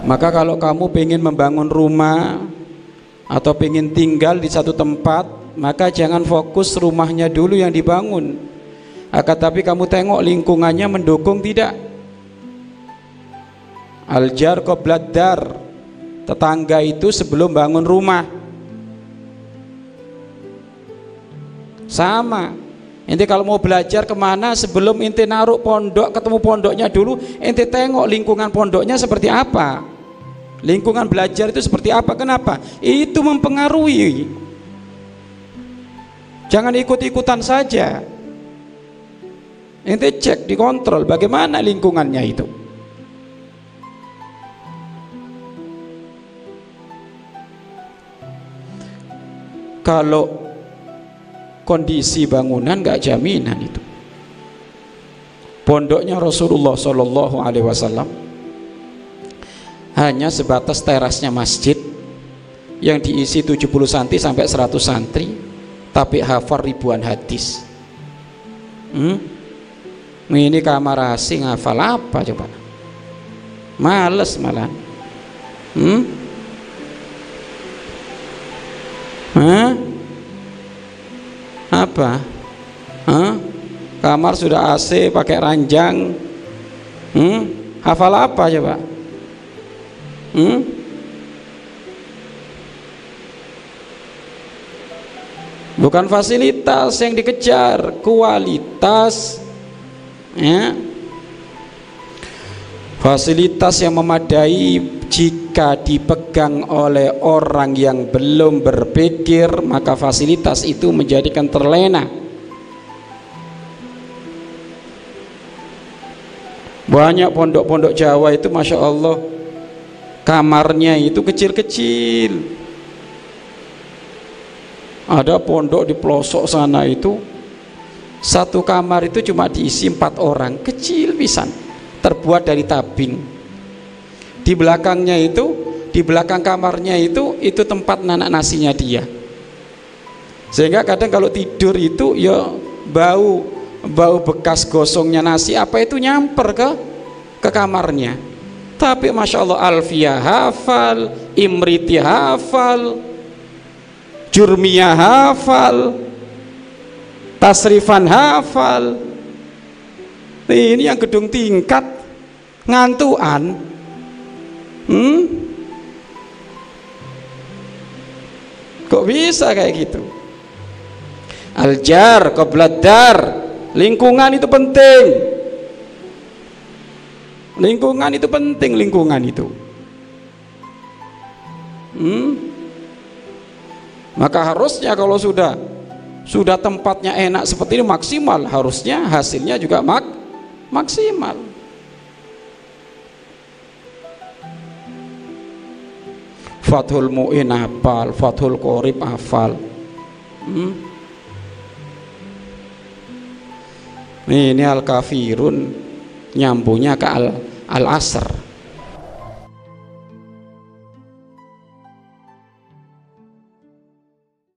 Maka kalau kamu ingin membangun rumah atau ingin tinggal di satu tempat, maka jangan fokus rumahnya dulu yang dibangun. Akan tapi kamu tengok lingkungannya mendukung tidak. Aljar dar tetangga itu sebelum bangun rumah. Sama. Inti kalau mau belajar ke mana sebelum inti naruh pondok ketemu pondoknya dulu, inti tengok lingkungan pondoknya seperti apa. Lingkungan belajar itu seperti apa? Kenapa? Itu mempengaruhi. Jangan ikut-ikutan saja. Ente cek, dikontrol bagaimana lingkungannya itu. Kalau kondisi bangunan nggak jaminan itu. Pondoknya Rasulullah Shallallahu Alaihi Wasallam hanya sebatas terasnya masjid yang diisi 70 santi sampai 100 santri tapi hafal ribuan hadis hmm? ini kamar asing hafal apa coba males malah hmm? Hah? Apa Hah? kamar sudah AC pakai ranjang hmm? hafal apa coba Hmm? Bukan fasilitas yang dikejar, kualitas. Ya. Fasilitas yang memadai jika dipegang oleh orang yang belum berpikir, maka fasilitas itu menjadikan terlena. Banyak pondok-pondok Jawa itu Masya Allah kamarnya itu kecil-kecil ada pondok di pelosok sana itu satu kamar itu cuma diisi empat orang kecil pisan terbuat dari tabing di belakangnya itu di belakang kamarnya itu itu tempat nanak nasinya dia. Sehingga kadang kalau tidur itu ya bau bau bekas gosongnya nasi apa itu nyamper ke ke kamarnya. Tapi Masya Allah Alfiyah hafal Imriti hafal Jurmiyah hafal Tasrifan hafal. Ini yang gedung tingkat ngantuan. Hmm? Kok bisa kayak gitu? Aljar kobladar lingkungan itu penting. Lingkungan itu penting lingkungan itu. Hmm? maka harusnya kalau sudah sudah tempatnya enak seperti ini maksimal. Harusnya hasilnya juga mak maksimal Fathul Mu'in hafal Fathul Qorib hafal hmm? ini Al-Kafirun nyambungnya ke al, al asr